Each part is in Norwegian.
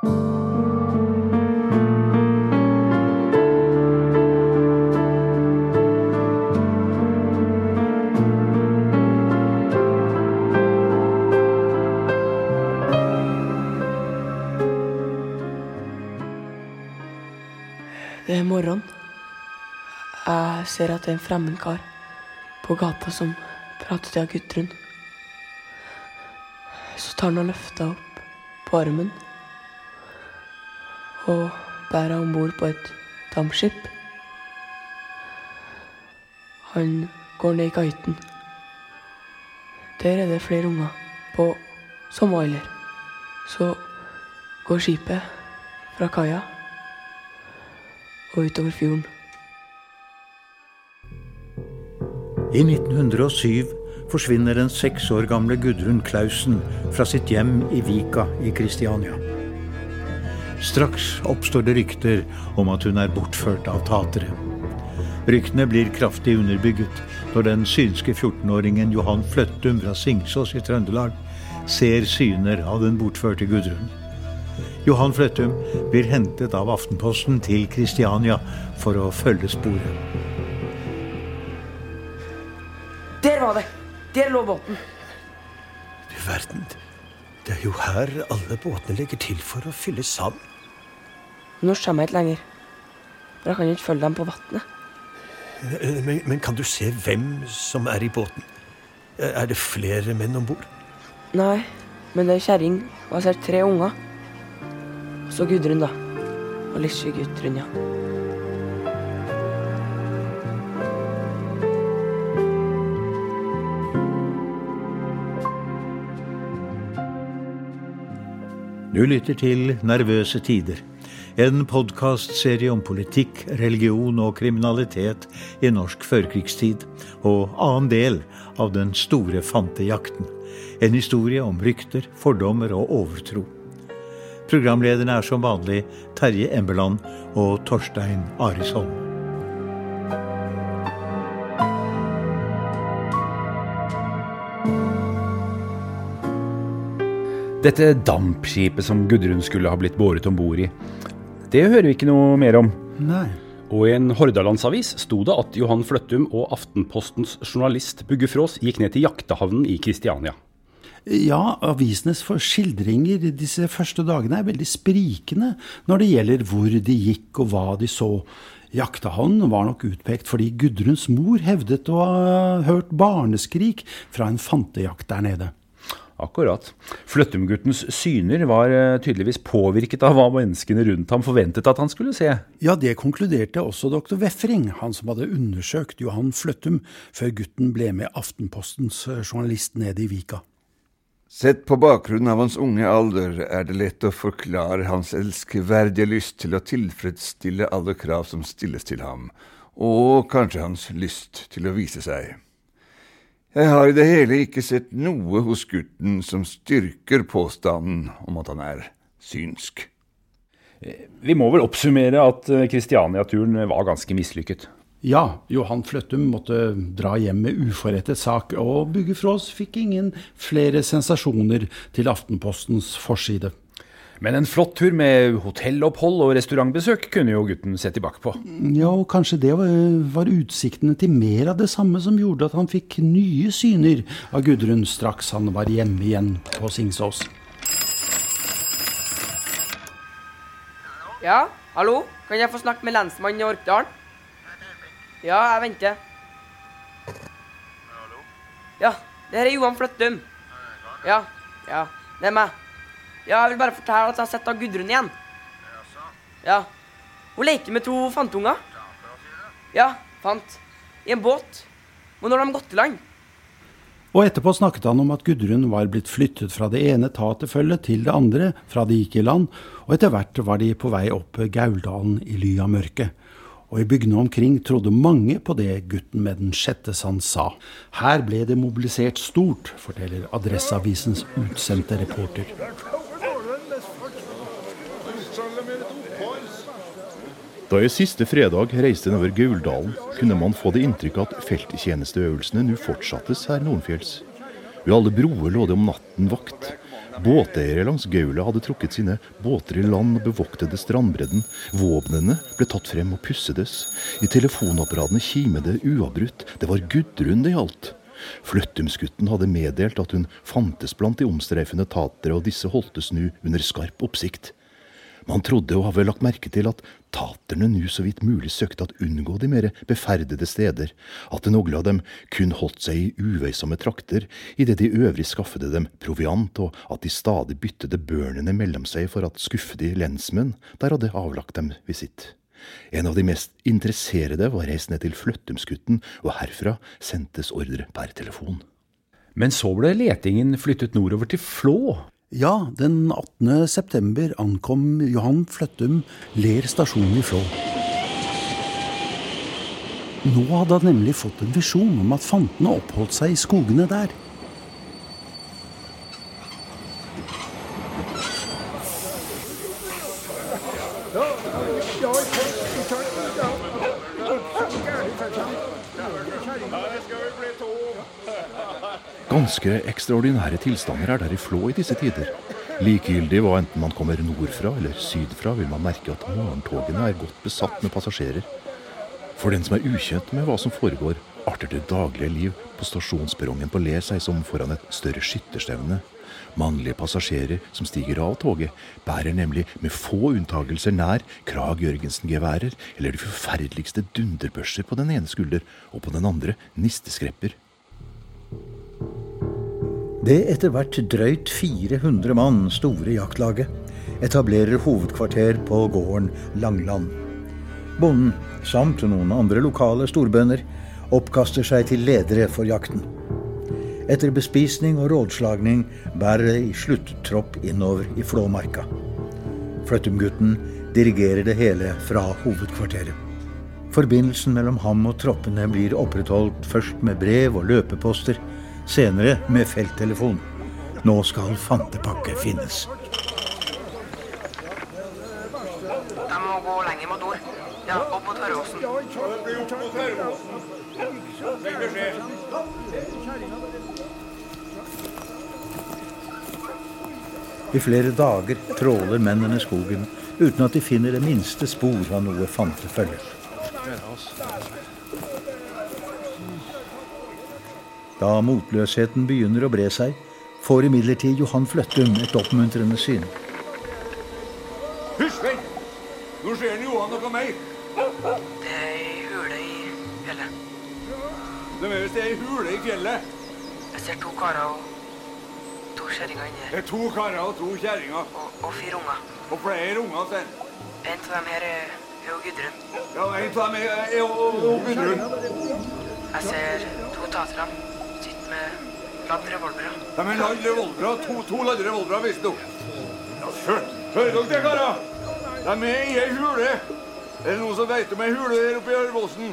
Det er morgen. Jeg ser at det er en fremmed kar på gata som prater til Gudrun. Så tar han og løfter opp på armen og henne om bord på et dampskip. Han går ned i kahytten. Der er det flere unger på samme alder. Så går skipet fra kaia og utover fjorden. I 1907 forsvinner den seks år gamle Gudrun Clausen fra sitt hjem i Vika i Kristiania. Straks oppstår det rykter om at hun er bortført av tatere. Ryktene blir kraftig underbygget når den synske 14-åringen Johan Fløttum fra Singsås i Trøndelag ser syner av den bortførte Gudrun. Johan Fløttum blir hentet av Aftenposten til Kristiania for å følge sporet. Der var det! Der lå båten. Du verden. Det er jo her alle båtene legger til for å fylle sand. Nå kommer jeg ikke lenger. For jeg kan ikke følge dem på vannet. Men, men kan du se hvem som er i båten? Er det flere menn om bord? Nei, men det er kjerring, og jeg ser tre unger. Og så Gudrun, da. Og lille Gudrun, ja. Du lytter til Nervøse tider. En podkastserie om politikk, religion og kriminalitet i norsk førkrigstid. Og annen del av den store fantejakten. En historie om rykter, fordommer og overtro. Programlederne er som vanlig Terje Embeland og Torstein Arisholm. Dette dampskipet som Gudrun skulle ha blitt båret om bord i, det hører vi ikke noe mer om. Nei. Og i en Hordalandsavis sto det at Johan Fløttum og Aftenpostens journalist Bugge Frås gikk ned til jaktehavnen i Kristiania. Ja, avisenes skildringer disse første dagene er veldig sprikende når det gjelder hvor de gikk og hva de så. Jaktehavnen var nok utpekt fordi Gudruns mor hevdet å ha hørt barneskrik fra en fantejakt der nede. Akkurat. Fløttumguttens syner var eh, tydeligvis påvirket av hva menneskene rundt ham forventet at han skulle se. Ja, det konkluderte også doktor Weffring, han som hadde undersøkt Johan Fløttum før gutten ble med Aftenpostens eh, journalist ned i Vika. Sett på bakgrunn av hans unge alder er det lett å forklare hans elskverdige lyst til å tilfredsstille alle krav som stilles til ham, og kanskje hans lyst til å vise seg. Jeg har i det hele ikke sett noe hos gutten som styrker påstanden om at han er synsk. Vi må vel oppsummere at eh, Kristiania-turen var ganske mislykket. Ja, Johan Fløttum måtte dra hjem med uforrettet sak, og Bugge Frås fikk ingen flere sensasjoner til Aftenpostens forside. Men en flott tur med hotellopphold og restaurantbesøk kunne jo gutten se tilbake på. Ja, og kanskje det var, var utsiktene til mer av det samme som gjorde at han fikk nye syner av Gudrun straks han var hjemme igjen på Singsås. Ja, hallo? Kan jeg få snakke med lensmannen i Orkdalen? Ja, jeg venter. Ja, det her er Johan Fløttum. Ja, ja, det er meg. Ja, jeg vil bare fortelle at jeg har sett av Gudrun igjen. Ja. Hun leker med to fantunger. Ja, fant. I en båt. Men når de gått i land? Og etterpå snakket han om at Gudrun var blitt flyttet fra det ene taterfølget til det andre fra de gikk i land, og etter hvert var de på vei opp Gauldalen i ly av mørket. Og i bygdene omkring trodde mange på det gutten med den sjette sans sa. Her ble det mobilisert stort, forteller Adresseavisens utsendte reporter. Da jeg siste fredag reiste nedover Gauldalen, kunne man få det inntrykk at felttjenesteøvelsene nå fortsattes her nordfjells. Ved alle broer lå det om natten vakt, Båteiere langs Gaula hadde trukket sine båter i land og bevoktede strandbredden. Våpnene ble tatt frem og pussedes. I telefonapparatene kimet det uavbrutt. Det var Gudrun det gjaldt. Fløttumsgutten hadde meddelt at hun fantes blant de omstreifende tatere, og disse holdtes nå under skarp oppsikt. Man trodde å ha vel lagt merke til at taterne nu så vidt mulig søkte at unngå de mer beferdede steder, at noen av dem kun holdt seg i uveisomme trakter, idet de øvrig skaffede dem proviant, og at de stadig byttede børnene mellom seg for at skuffede lensmenn der hadde avlagt dem visitt. En av de mest interesserede var reist ned til Fløttumsgutten, og herfra sendtes ordre per telefon. Men så ble letingen flyttet nordover til Flå. Ja, den 18. september ankom Johan Fløttum Ler stasjon i Flå. Nå hadde han nemlig fått en visjon om at fantene oppholdt seg i skogene der. Ganske ekstraordinære tilstander er der i Flå i disse tider. Likegyldig hva enten man kommer nordfra eller sydfra, vil man merke at morgentogene er godt besatt med passasjerer. For den som er ukjent med hva som foregår, arter det daglige liv på stasjonsperrongen på Ler seg som foran et større skytterstevne. Mannlige passasjerer som stiger av toget, bærer nemlig med få unntagelser nær Krag Jørgensen-geværer eller de forferdeligste dunderbørser på den ene skulder, og på den andre nisteskrepper. Det etter hvert drøyt 400 mann store jaktlaget etablerer hovedkvarter på gården Langland. Bonden, samt noen andre lokale storbønder, oppkaster seg til ledere for jakten. Etter bespisning og rådslagning bærer det i sluttropp innover i Flåmarka. Fløttumgutten dirigerer det hele fra hovedkvarteret. Forbindelsen mellom ham og troppene blir opprettholdt først med brev og løpeposter, senere med felttelefon. Nå skal fantepakke finnes. De må gå lenger mot nord. Ja, opp mot Tørråsen. I flere dager tråler mennene skogen uten at de finner det minste spor av noe fantefølge. Da motløsheten begynner å bre seg, får imidlertid Johan Fløttum et oppmuntrende syn. Hysj, vent! Nå ser han Johan noe mer. Det er ei hule i fjellet. Det er visst ei hule i fjellet. Jeg ser to karer og to kjerringer inni Det er to karer og to kjerringer. Og, og fire unger. Og flere unger, sen. En av dem her er, jo Gudrun. Ja, en av dem er jo og Gudrun. Jeg ser to tatere. Med ladd revolvere. De har ladd. To, to ladd revolvere, visst du. Ja. Hører dere det, karer? De er i ei hule. Er det noen som vet om ei hule der oppe i Ørvossen?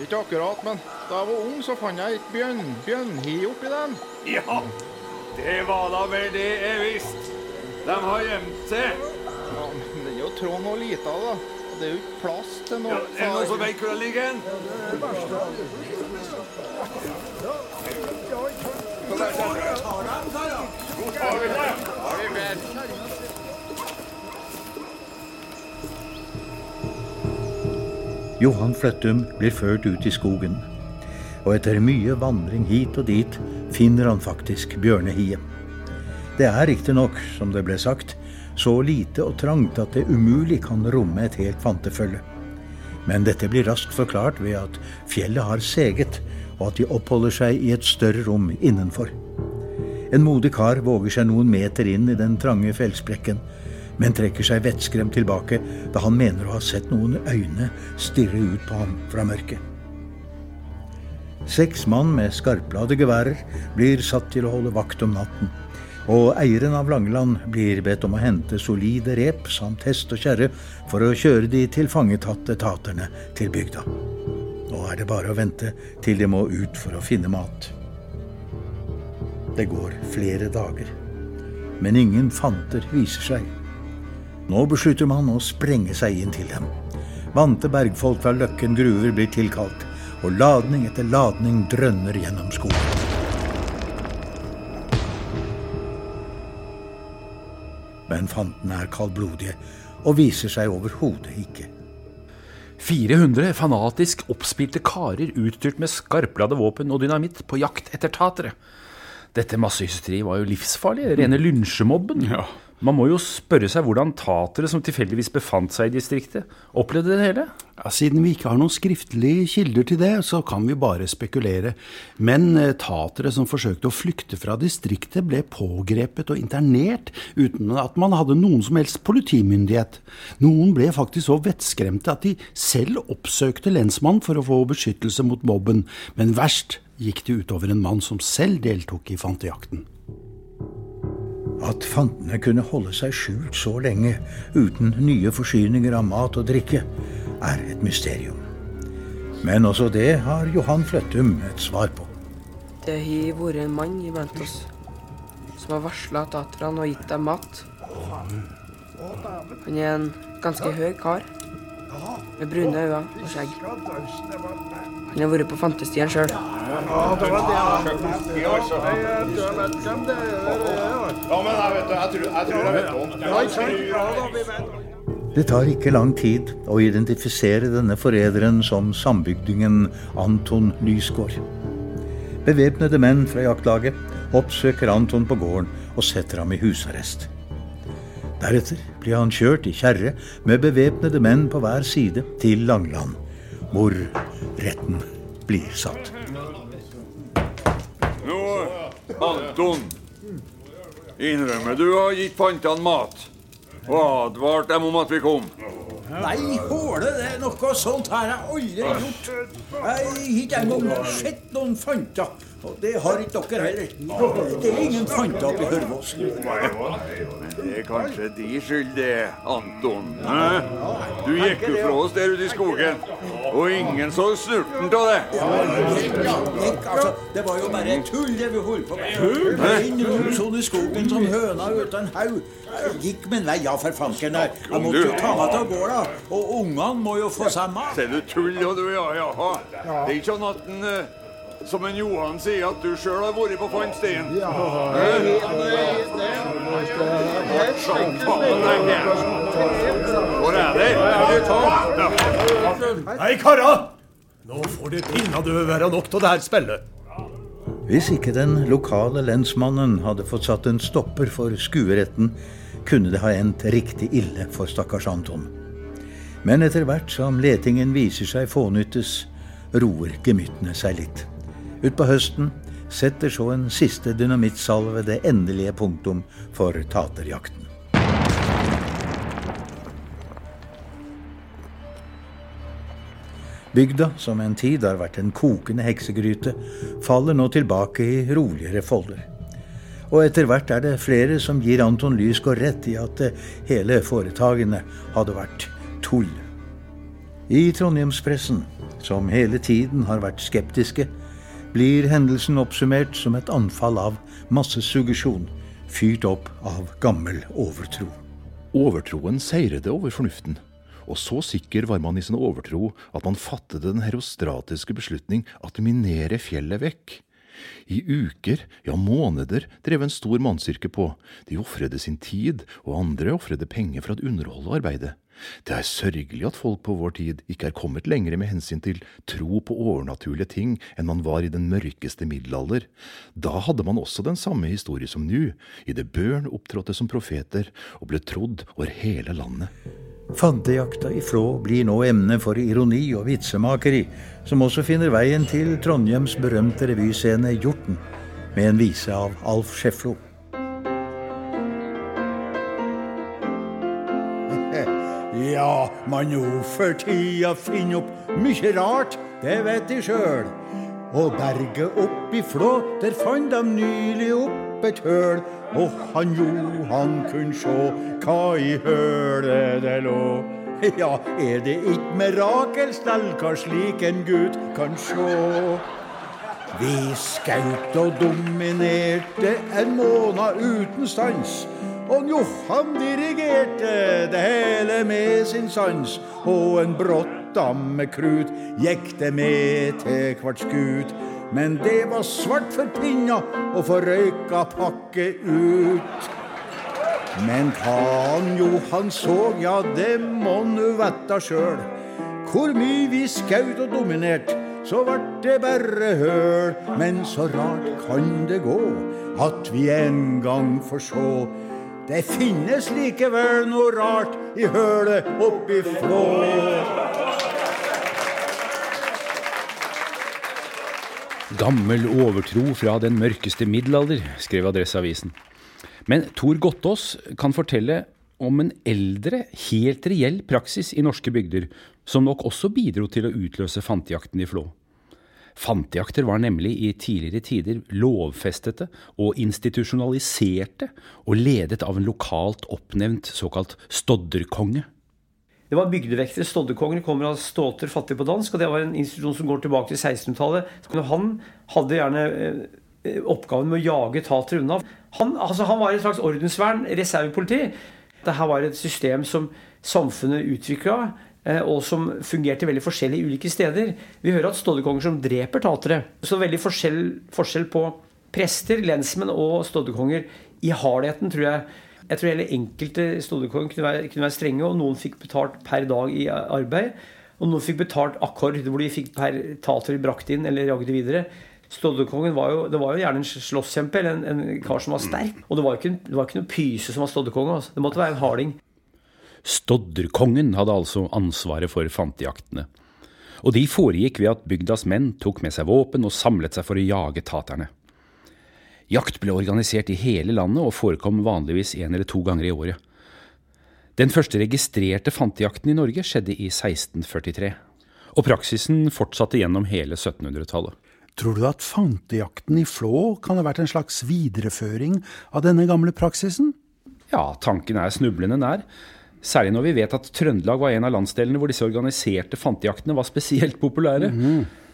Ikke akkurat, men da jeg var ung, så fant jeg et bjørn, bjørnhi oppi den. Ja, det var da vel det jeg visste. De har gjemt seg. Ja, men det er jo tråd og lita, da. Det er jo ikke plass til Ja, noe. er det noen som vet hvor det ligger? hen? Johan Fløttum blir ført ut i skogen. Og etter mye vandring hit og dit finner han faktisk bjørnehiet. Det er riktignok, som det ble sagt, så lite og trangt at det umulig kan romme et helt fantefølge. Men dette blir raskt forklart ved at fjellet har seget, og at de oppholder seg i et større rom innenfor. En modig kar våger seg noen meter inn i den trange fjellsprekken, men trekker seg vettskremt tilbake da han mener å ha sett noen øyne stirre ut på ham fra mørket. Seks mann med skarpladde geværer blir satt til å holde vakt om natten, og eieren av Langeland blir bedt om å hente solide rep samt hest og kjerre for å kjøre de tilfangetatte taterne til bygda. Er det bare å vente til de må ut for å finne mat. Det går flere dager, men ingen fanter viser seg. Nå beslutter man å sprenge seg inn til dem. Vante bergfolk fra Løkken gruver blir tilkalt, og ladning etter ladning drønner gjennom skogen. Men fantene er kaldblodige og viser seg overhodet ikke. 400 fanatisk oppspilte karer utstyrt med skarpladde våpen og dynamitt på jakt etter tatere. Dette massehysteriet var jo livsfarlig. Rene lynsjemobben. Man må jo spørre seg hvordan tatere som tilfeldigvis befant seg i distriktet, opplevde det hele. Ja, siden vi ikke har noen skriftlige kilder til det, så kan vi bare spekulere. Men eh, tatere som forsøkte å flykte fra distriktet, ble pågrepet og internert uten at man hadde noen som helst politimyndighet. Noen ble faktisk så vettskremte at de selv oppsøkte lensmannen for å få beskyttelse mot mobben. Men verst gikk det utover en mann som selv deltok i fantejakten. At fantene kunne holde seg skjult så lenge uten nye forsyninger av mat og drikke, er et mysterium. Men også det har Johan Fløttum et svar på. Det har vært en mann iblant oss som har varsla taterne og gitt dem mat. Han er en ganske høy kar med brune øyne og skjegg. Han har vært på fantestien sjøl. Det tar ikke lang tid å identifisere denne forræderen som sambygdingen Anton Lysgård. Bevæpnede menn fra jaktlaget oppsøker Anton på gården og setter ham i husarrest. Deretter blir han kjørt i kjerre med bevæpnede menn på hver side til Langland, hvor retten blir satt. Nå, Anton. Innrømmer du har gitt fantene mat? Og advart dem om at vi kom? Nei, håle, det er noe sånt her jeg aldri gjort. Jeg har ikke engang sett noen fanter. Og det har ikke dere heller. Det er ingen fanter oppi Hørvås. Det er kanskje de skyld, det, Anton. Hæ? Du gikk jo fra oss der ute i skogen, og ingen så snurten av det. Gikk, altså, det var jo bare tull det vi holdt på med. Tull? Inn rundt sånn i skogen som høna uten haug. Gikk min vei, ja, for fanken. Jeg måtte jo ta meg til gårda. Og ungene må jo få seg mat. Ser du tull, og du, ja, jaha. Det er ikke sånn at den, eh, som en Johan sier, at du sjøl har vært på fantstien. Ja, Hvor er de? Hei, kara! Nå får det pinadø være nok av det her spillet. Hvis ikke den lokale lensmannen hadde fått satt en stopper for skueretten, kunne det ha endt riktig ille for stakkars Anton. Men etter hvert som letingen viser seg fånyttes, roer gemyttene seg litt. Utpå høsten setter så en siste dynamittsalve det endelige punktum for taterjakten. Bygda, som en tid har vært en kokende heksegryte, faller nå tilbake i roligere folder. Og etter hvert er det flere som gir Anton Lysgård rett i at eh, hele foretagene hadde vært tull. I trondheimspressen, som hele tiden har vært skeptiske, blir hendelsen oppsummert som et anfall av massesuggesjon, fyrt opp av gammel overtro. Overtroen seirede over fornuften. Og så sikker var man i sin overtro at man fattet den herostratiske beslutning at minere fjellet vekk. I uker, ja måneder, drev en stor mannsyrke på. De ofrede sin tid, og andre ofrede penger for å underholde arbeidet. Det er sørgelig at folk på vår tid ikke er kommet lenger med hensyn til tro på overnaturlige ting enn man var i den mørkeste middelalder. Da hadde man også den samme historie som nå, idet børn opptrådte som profeter og ble trodd over hele landet. Fantejakta i Flå blir nå emne for ironi og vitsemakeri, som også finner veien til Trondheims berømte revyscene Hjorten, med en vise av Alf Scheflo. Ja, man jo for tida finner opp mye rart, det vet de sjøl. Og berget opp i Flå, der fant de nylig opp et høl. Og han Johan kunne sjå hva i hølet det lå. Ja, er det ikke mirakelstell hva slik en gutt kan sjå? Vi skaut og dominerte en måned uten stans. Og Johan dirigerte det hele med sin sans. Og en brått damme krut gikk det med til hvert skut. Men det var svart for pinna å få røyka pakke ut. Men han Johan så, ja, det må nu vetta sjøl. Hvor mye vi skaut og dominert, så vart det bare høl. Men så rart kan det gå, at vi en gang får sjå. Det finnes likevel noe rart i hølet oppi Flå. Gammel overtro fra den mørkeste middelalder, skrev Adresseavisen. Men Tor Gottaas kan fortelle om en eldre, helt reell praksis i norske bygder, som nok også bidro til å utløse fantejakten i Flå. Fantejakter var nemlig i tidligere tider lovfestete og institusjonaliserte, og ledet av en lokalt oppnevnt såkalt stodderkonge. Det var bygdevektere. Stoddekongen kommer av ståter fattig på dansk. og Det var en institusjon som går tilbake til 1600-tallet. Han hadde gjerne eh, oppgaven med å jage tatere unna. Han, altså, han var et slags ordensvern, reservepoliti. Dette var et system som samfunnet utvikla, eh, og som fungerte veldig forskjellig i ulike steder. Vi hører at stoddekonger som dreper tatere. Så veldig forskjell, forskjell på prester, lensmenn og stoddekonger i hardheten, tror jeg. Jeg tror hele enkelte stodderkonger kunne, være- kunne være strenge, og noen fikk betalt per dag i arbeid. Og noen fikk betalt akkord, hvor de fikk per tater brakt inn eller jagde videre. Stodderkongen var jo, det var jo gjerne en slåsskjempe eller en, en kar som var sterk. Og det var ikke, det var ikke noen pyse som var stoddekonge. Altså. Det måtte være en harding. Stodderkongen hadde altså ansvaret for fantejaktene. Og de foregikk ved at bygdas menn tok med seg våpen og samlet seg for å jage taterne. Jakt ble organisert i hele landet og forekom vanligvis en eller to ganger i året. Den første registrerte fantejakten i Norge skjedde i 1643, og praksisen fortsatte gjennom hele 1700-tallet. Tror du at fantejakten i Flå kan ha vært en slags videreføring av denne gamle praksisen? Ja, tanken er snublende nær. Særlig når vi vet at Trøndelag var en av landsdelene hvor disse organiserte fantejaktene var spesielt populære.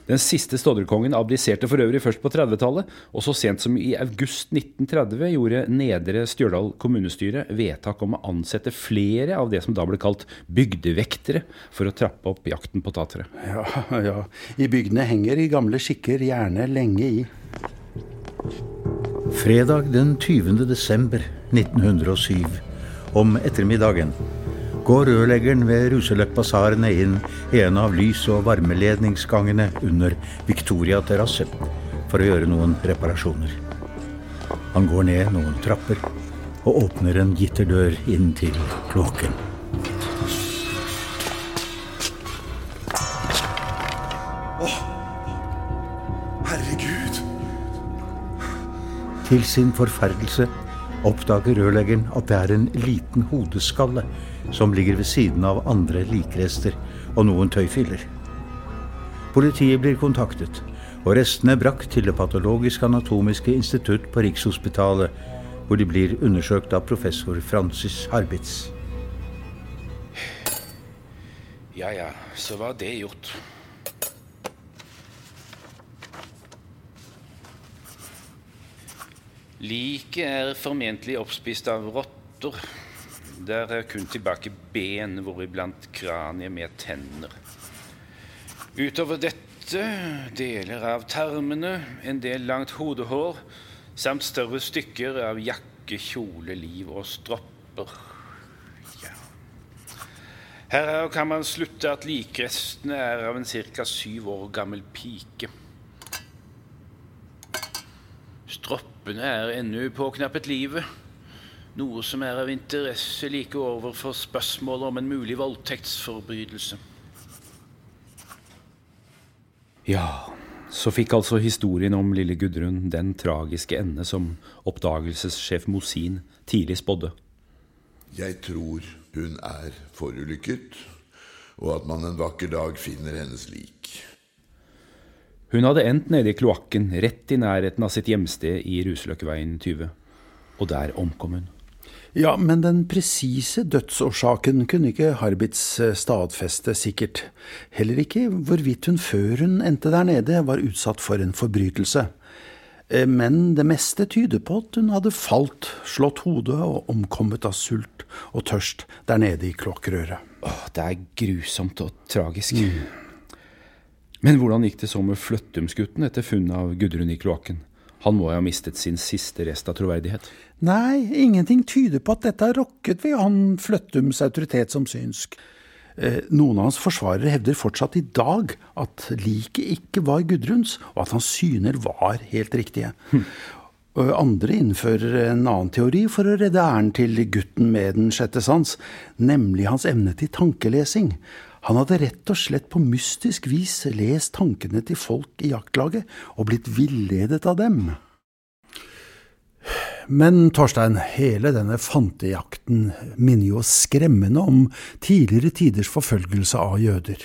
Den siste stodderkongen abdiserte for øvrig først på 30-tallet, og så sent som i august 1930 gjorde Nedre Stjørdal kommunestyre vedtak om å ansette flere av det som da ble kalt bygdevektere, for å trappe opp jakten på tatere. Ja, ja. I bygdene henger i gamle skikker gjerne lenge i. Fredag den 20. desember 1907, om ettermiddagen, går rørleggeren ved Ruseløkkbasarene inn i en av lys- og varmeledningsgangene under Victoria terrasse for å gjøre noen reparasjoner. Han går ned noen trapper og åpner en gitterdør inn til kloakken. Til sin forferdelse oppdager rørleggeren at det er en liten hodeskalle som ligger ved siden av andre likrester og noen tøyfiller. Politiet blir kontaktet, og restene er brakt til Det patologiske anatomiske institutt på Rikshospitalet, hvor de blir undersøkt av professor Francis Harbitz. Ja ja, så var det gjort. Liket er formentlig oppspist av rotter. Der er kun tilbake ben, hvoriblant kraniet med tenner. Utover dette deler av tarmene, en del langt hodehår, samt større stykker av jakke, kjole, liv og stropper. Ja. Herav kan man slutte at likrestene er av en ca. syv år gammel pike. Stroppene er ennå påknappet livet, noe som er av interesse like overfor spørsmålet om en mulig voldtektsforbrytelse. Ja, så fikk altså historien om lille Gudrun den tragiske ende som oppdagelsessjef Mosin tidlig spådde. Jeg tror hun er forulykket, og at man en vakker dag finner hennes lik. Hun hadde endt nede i kloakken rett i nærheten av sitt hjemsted i Ruseløkkeveien 20. Og der omkom hun. Ja, men den presise dødsårsaken kunne ikke Harbitz eh, stadfeste sikkert. Heller ikke hvorvidt hun før hun endte der nede var utsatt for en forbrytelse. Eh, Men det meste tyder på at hun hadde falt, slått hodet og omkommet av sult og tørst der nede i kloakkrøret. Åh, det er grusomt og tragisk. Men hvordan gikk det så med Fløttumsgutten etter funnet av Gudrun i kloakken? Han må jo ha mistet sin siste rest av troverdighet. Nei, ingenting tyder på at dette har rokket ved Johan Fløttums autoritet som synsk. Eh, noen av hans forsvarere hevder fortsatt i dag at liket ikke var Gudruns, og at hans syner var helt riktige. Hm. Andre innfører en annen teori for å redde æren til gutten med den sjette sans, nemlig hans evne til tankelesing. Han hadde rett og slett på mystisk vis lest tankene til folk i jaktlaget og blitt villedet av dem. Men Torstein, hele denne fantejakten minner jo skremmende om tidligere tiders forfølgelse av jøder.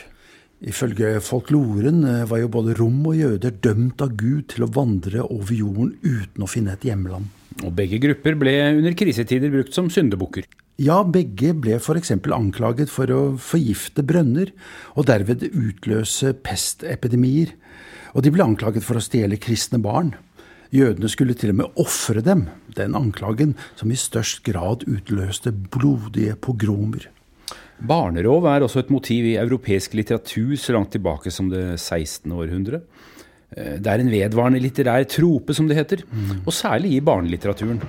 Ifølge folkloren eh, var jo både rom og jøder dømt av Gud til å vandre over jorden uten å finne et hjemland. Og begge grupper ble under krisetider brukt som syndebukker. Ja, begge ble f.eks. anklaget for å forgifte brønner, og derved utløse pestepidemier. Og de ble anklaget for å stjele kristne barn. Jødene skulle til og med ofre dem, den anklagen som i størst grad utløste blodige pogromer. Barnerov er også et motiv i europeisk litteratur så langt tilbake som det 16. århundre. Eh, Det er en vedvarende litterær trope, som det heter, og særlig i barnelitteraturen.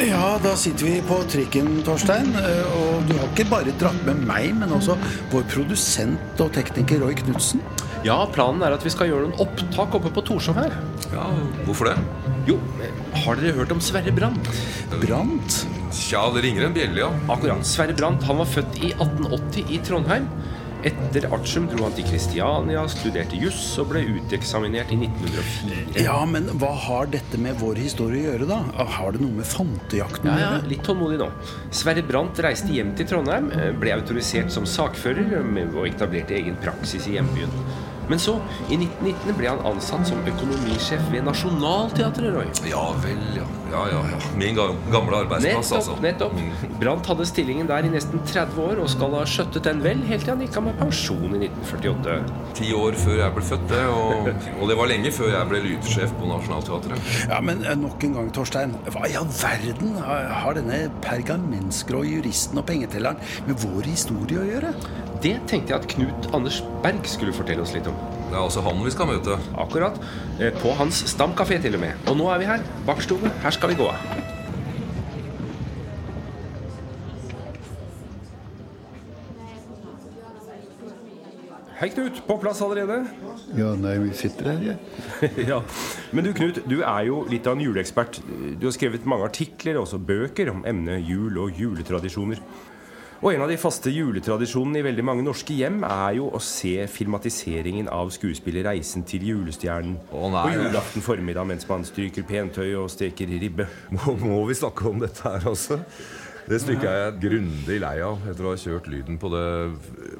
Ja, da sitter vi på trikken, Torstein. eh, Og du har ikke bare dratt med meg, men også vår produsent og tekniker Roy Knutsen. Ja, planen er at vi skal gjøre noen opptak oppe på Torshov her. Ja, hvorfor det? Jo, eh, har dere hørt om Sverre Brandt? Brandt? Tja, det ringer en bjelle, ja. Akkurat. Sverre Brandt han var født i 1880 i Trondheim. Etter artium dro han til Kristiania, studerte juss og ble uteksaminert i 1904. Ja, men hva har dette med vår historie å gjøre, da? Har det noe med fantejakten å Ja, ja, litt tålmodig nå. Sverre Brandt reiste hjem til Trondheim, eh, ble autorisert som sakfører eh, og etablerte egen praksis i hjembyen. Men så, i 1919, ble han ansatt som økonomisjef ved Nationaltheatret, Roy. Ja vel, ja. Ja, ja, ja. Min gamle arbeidsplass, altså. Nettopp. nettopp. Brandt hadde stillingen der i nesten 30 år og skal ha skjøttet den vel helt til han gikk av med pensjon i 1948. Ti år før jeg ble født, det. Og, og det var lenge før jeg ble lydsjef på Nationaltheatret. Ja, men eh, nok en gang, Torstein. Hva i all verden har har denne pergamentsgrå juristen og pengetelleren med vår historie å gjøre? Det tenkte jeg at Knut Anders Berg skulle fortelle oss litt om. Det er altså han vi skal møte. Akkurat. Eh, På hans stamkafé til og med. Og nå er vi her. Bakstove. Her skal vi gå av. Hei, Knut. På plass allerede? Ja, nei, vi sitter her, jeg. ja. Men du, Knut, du er jo litt av en juleekspert. Du har skrevet mange artikler og også bøker om emnet jul og juletradisjoner. Og en av de faste juletradisjonene i veldig mange norske hjem er jo å se filmatiseringen av skuespillet 'Reisen til julestjernen' nei. på julaften formiddag mens man stryker pentøy og steker ribbe. Må, må vi snakke om dette her også? Det stykket er jeg grundig lei av etter å ha kjørt lyden på det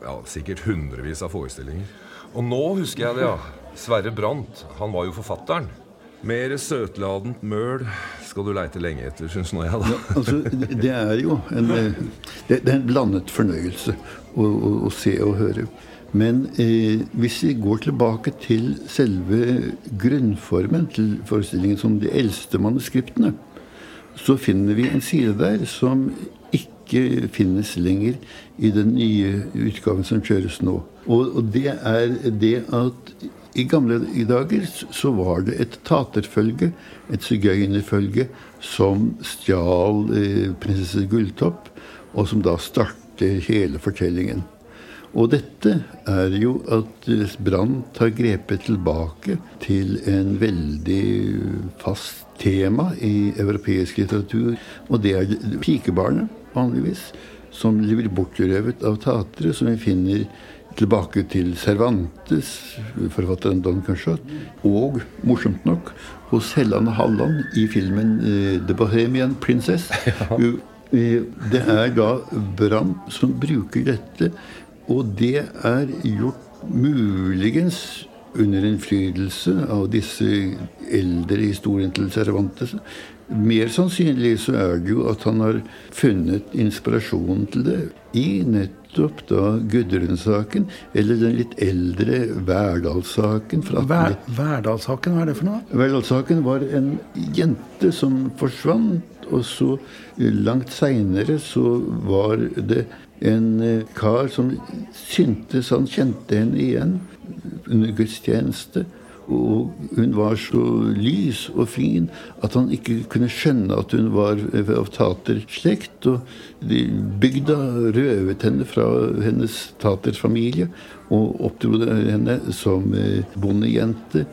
ja, sikkert hundrevis av forestillinger. Og nå husker jeg det, ja. Sverre Brandt. Han var jo forfatteren. Mer søtladent møl skal du leite lenge etter, syns nå jeg, da. Altså, det er jo en, eh, det er en blandet fornøyelse å, å, å se og høre. Men eh, hvis vi går tilbake til selve grunnformen til forestillingen som de eldste manuskriptene, så finner vi en side der som ikke finnes lenger i den nye utgaven som kjøres nå. Og, og det er det at i gamle dager så var det et taterfølge, et sigøynerfølge, som stjal eh, prinsesse Gulltopp, og som da starter hele fortellingen. Og dette er jo at Brandt har grepet tilbake til en veldig fast tema i europeisk litteratur. Og det er pikebarnet, vanligvis, som blir bortrøvet av tatere, som vi finner tilbake til Cervantes, forfatteren Don Quixote, og morsomt nok hos Helland Halland i filmen eh, The Bohemian Princess. Eh, Det er da Bram som bruker dette, og det er gjort muligens under innflytelse av disse eldre historiene til Cervantes. Mer sannsynlig så er det jo at han har funnet inspirasjonen til det i nettopp da Gudrun-saken, eller den litt eldre Verdal-saken fra Verdal-saken, hva er det for noe? Verdal-saken var en jente som forsvant, og så langt seinere så var det en eh, kar som syntes han kjente henne igjen under gudstjeneste. Og hun var så lys og fin at han ikke kunne skjønne at hun var av taterslekt. Og de bygda røvet henne fra hennes taterfamilie og oppdro henne som eh, bondejente.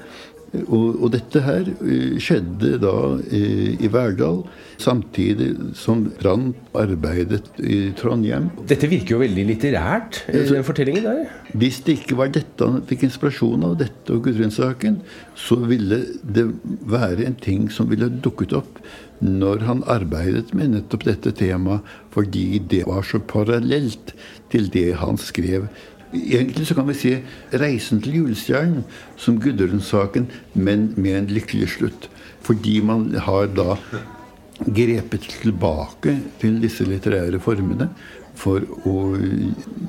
Og, og, dette her uh, skjedde da i, i Verdal, samtidig som Brann arbeidet i Trondheim. Dette virker jo veldig litterært, altså, den fortellingen der. Hvis det ikke var dette han fikk inspirasjon av, dette og Gudrun-saken, så ville det være en ting som ville dukket opp når han arbeidet med nettopp dette temaet, fordi det var så parallelt til det han skrev Egentlig så kan vi si 'Reisen til julestjernen' som Gudrun-saken, men med en lykkelig slutt. Fordi man har da grepet tilbake til disse litterære formene for å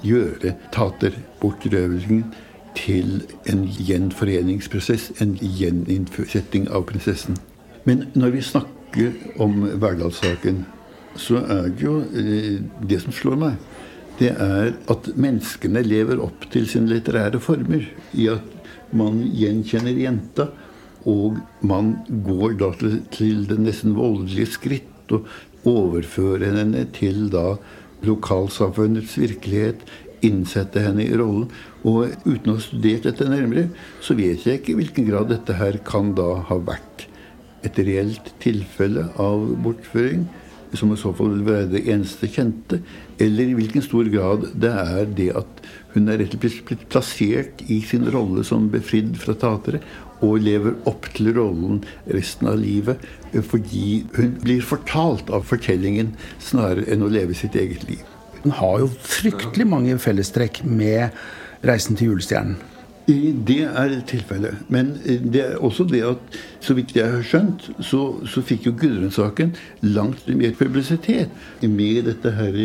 gjøre taterbortrøvelsen til en gjenforeningsprosess, en gjeninnsetting av prinsessen. Men når vi snakker om Verdalssaken, så er det jo eh, det som slår meg det er at menneskene lever opp til sine litterære former. I at man gjenkjenner jenta, og man går da til, til det nesten voldelige skritt og overfører henne til da lokalsamfunnets virkelighet, innsette henne i rollen. Og uten å ha studert dette nærmere, så vet jeg ikke i hvilken grad dette her kan da ha vært et reelt tilfelle av bortføring som i så fall vil være det eneste kjente, eller i hvilken stor grad det er det at hun er rett og slett blitt plassert i sin rolle som befridd fra tatere, og lever opp til rollen resten av livet fordi hun blir fortalt av fortellingen snarere enn å leve sitt eget liv. Hun har jo fryktelig mange fellestrekk med 'Reisen til julestjernen'. Det er tilfellet. Men det er også det at så vidt jeg har skjønt, så, så fikk jo Gudrun-saken langt mer publisitet med dette her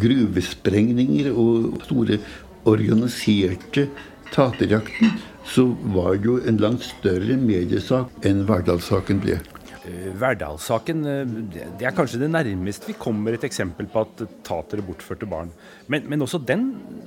gruvesprengninger og store organiserte taterjakten. Så var det jo en langt større mediesak enn Verdalssaken ble. Eh, Verdalssaken eh, det er kanskje det nærmeste vi kommer et eksempel på at tatere bortførte barn. Men, men, også den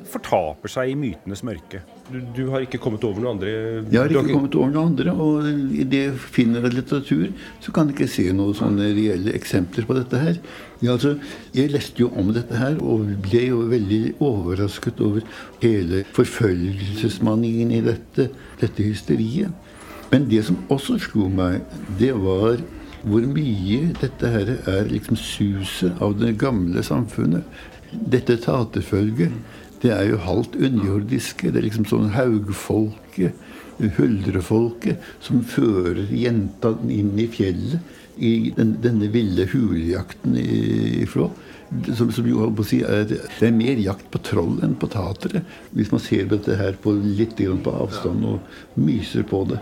fortaper seg i mytenes mørke. Du, du, har ikke kommet over noe andre? Jeg har ikke, har... kommet over noe andre. Og i det jeg finner av litteratur, så kan jeg ikke se noen sånne reelle eksempler på dette her. Ja, altså, jeg leste jo om dette her og ble jo veldig overrasket over hele forfølgelsesmanien i dette, dette hysteriet. Men det som også slo meg, det var hvor mye dette her er liksom suset av det gamle samfunnet. Dette taterfølget, det er jo halvt underjordiske. Det er liksom sånn haugfolket, huldrefolket, som fører jenta inn i fjellet i den, denne ville hulejakten i, i Flå. Som, som, jo på å si er, Det er mer jakt på troll enn på tatere. Hvis man ser dette her på litt på avstand og myser på det.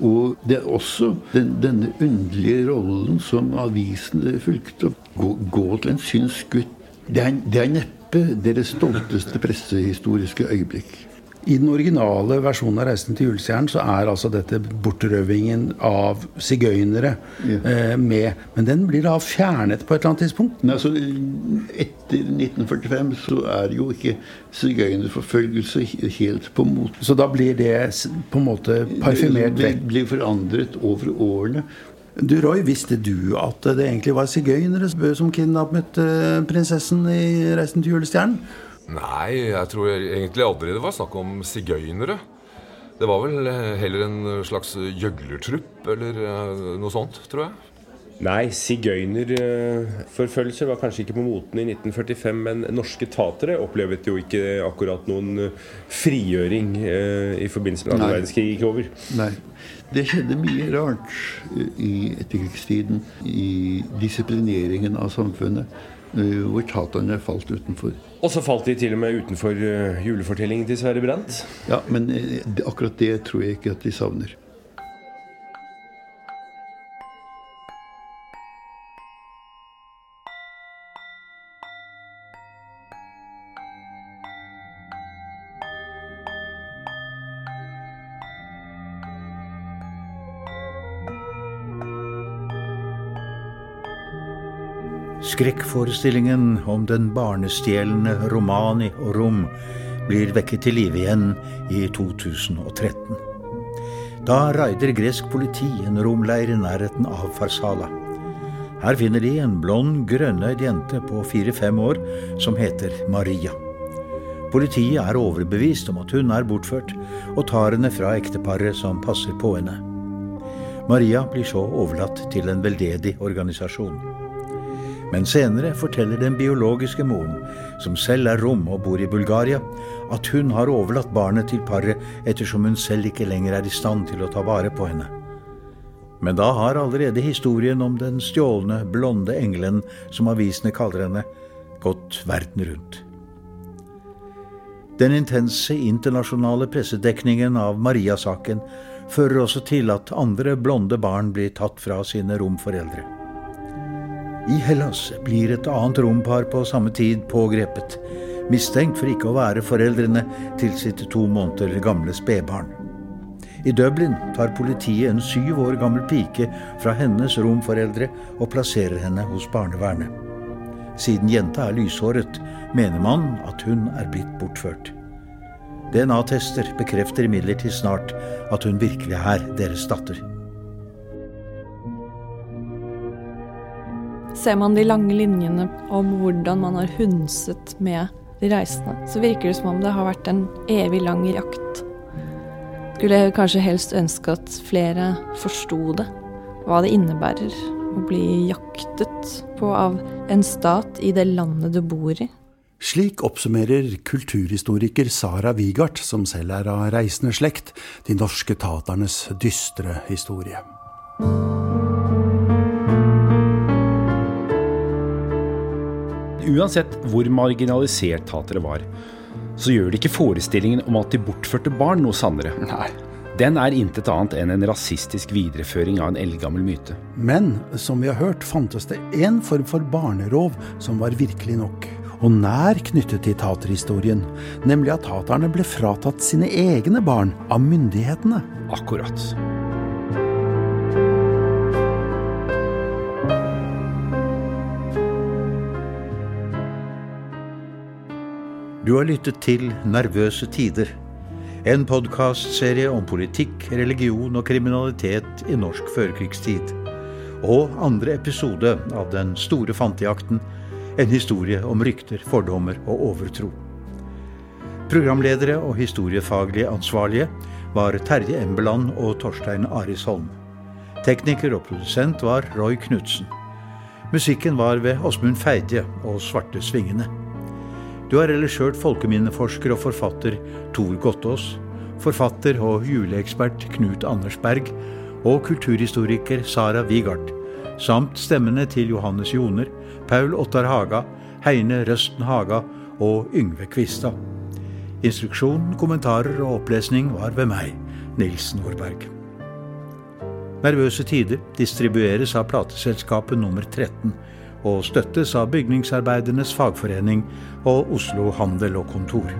Og det er også den, denne underlige rollen som avisene fulgte. Gå, gå til en synsk gutt. Det er, det er neppe deres stolteste pressehistoriske øyeblikk. I den originale versjonen av 'Reisen til julestjernen' så er altså dette bortrøvingen av sigøynere ja. eh, med. Men den blir da fjernet på et eller annet tidspunkt? Nei, altså, etter 1945 så er jo ikke sigøynerforfølgelse helt på mote. Så da blir det på en måte parfymert vekk? Det blir forandret over årene. Du Roy, visste du at det egentlig var sigøynere som kidnappet eh, prinsessen i 'Reisen til julestjernen'? Nei, jeg tror egentlig aldri det var snakk om sigøynere. Det var vel eh, heller en slags gjøglertrupp eller eh, noe sånt, tror jeg. Nei, sigøynerforfølgelser var kanskje ikke på moten i 1945, men norske tatere opplevde jo ikke akkurat noen frigjøring eh, i forbindelse med andre verdenskrig gikk over. Nei. Det skjedde mye rart i etterkrigstiden i disiplineringen av samfunnet. Hvor taterne falt utenfor. Og så falt de til og med utenfor eh, julefortellingen til Sverre Brandt? Ja, men eh, akkurat det tror jeg ikke at de savner. Skrekkforestillingen om den barnestjelende Romani og Rom blir vekket til live igjen i 2013. Da raider gresk politi en romleir i nærheten av Farsala. Her finner de en blond, grønnøyd jente på fire-fem år som heter Maria. Politiet er overbevist om at hun er bortført, og tar henne fra ekteparet som passer på henne. Maria blir så overlatt til en veldedig organisasjon. Men senere forteller den biologiske moren, som selv er rom og bor i Bulgaria, at hun har overlatt barnet til paret ettersom hun selv ikke lenger er i stand til å ta vare på henne. Men da har allerede historien om den stjålne, blonde engelen, som avisene kaller henne, gått verden rundt. Den intense internasjonale pressedekningen av Maria-saken fører også til at andre blonde barn blir tatt fra sine romforeldre. I Hellas blir et annet rompar på samme tid pågrepet, mistenkt for ikke å være foreldrene til sitt to måneder gamle spedbarn. I Dublin tar politiet en syv år gammel pike fra hennes romforeldre og plasserer henne hos barnevernet. Siden jenta er lyshåret, mener man at hun er blitt bortført. DNA-tester bekrefter imidlertid snart at hun virkelig er deres datter. Ser man de lange linjene om hvordan man har hundset med de reisende, så virker det som om det har vært en evig lang jakt. Skulle jeg kanskje helst ønske at flere forsto det, hva det innebærer å bli jaktet på av en stat i det landet du bor i. Slik oppsummerer kulturhistoriker Sara Wigart, som selv er av reisende slekt, de norske taternes dystre historie. Uansett hvor marginalisert tatere var, så gjør det ikke forestillingen om at de bortførte barn noe sannere. Nei. Den er intet annet enn en rasistisk videreføring av en eldgammel myte. Men som vi har hørt, fantes det én form for barnerov som var virkelig nok, og nær knyttet til taterhistorien, nemlig at taterne ble fratatt sine egne barn av myndighetene. Akkurat. Du har lyttet til Nervøse tider. En podkastserie om politikk, religion og kriminalitet i norsk førkrigstid. Og andre episode av Den store fantejakten. En historie om rykter, fordommer og overtro. Programledere og historiefaglig ansvarlige var Terje Embeland og Torstein Arisholm. Tekniker og produsent var Roy Knutsen. Musikken var ved Åsmund Feidje og Svarte Svingene. Du har ellers hørt folkeminneforsker og forfatter Tor Gottaas, forfatter og juleekspert Knut Anders Berg og kulturhistoriker Sara Wigard, samt stemmene til Johannes Joner, Paul Ottar Haga, Heine Røsten Haga og Yngve Kvistad. Instruksjon, kommentarer og opplesning var ved meg, Nils Nordberg. Nervøse tider distribueres av plateselskapet nummer 13 og støttes av Bygningsarbeidernes Fagforening og Oslo Handel og Kontor.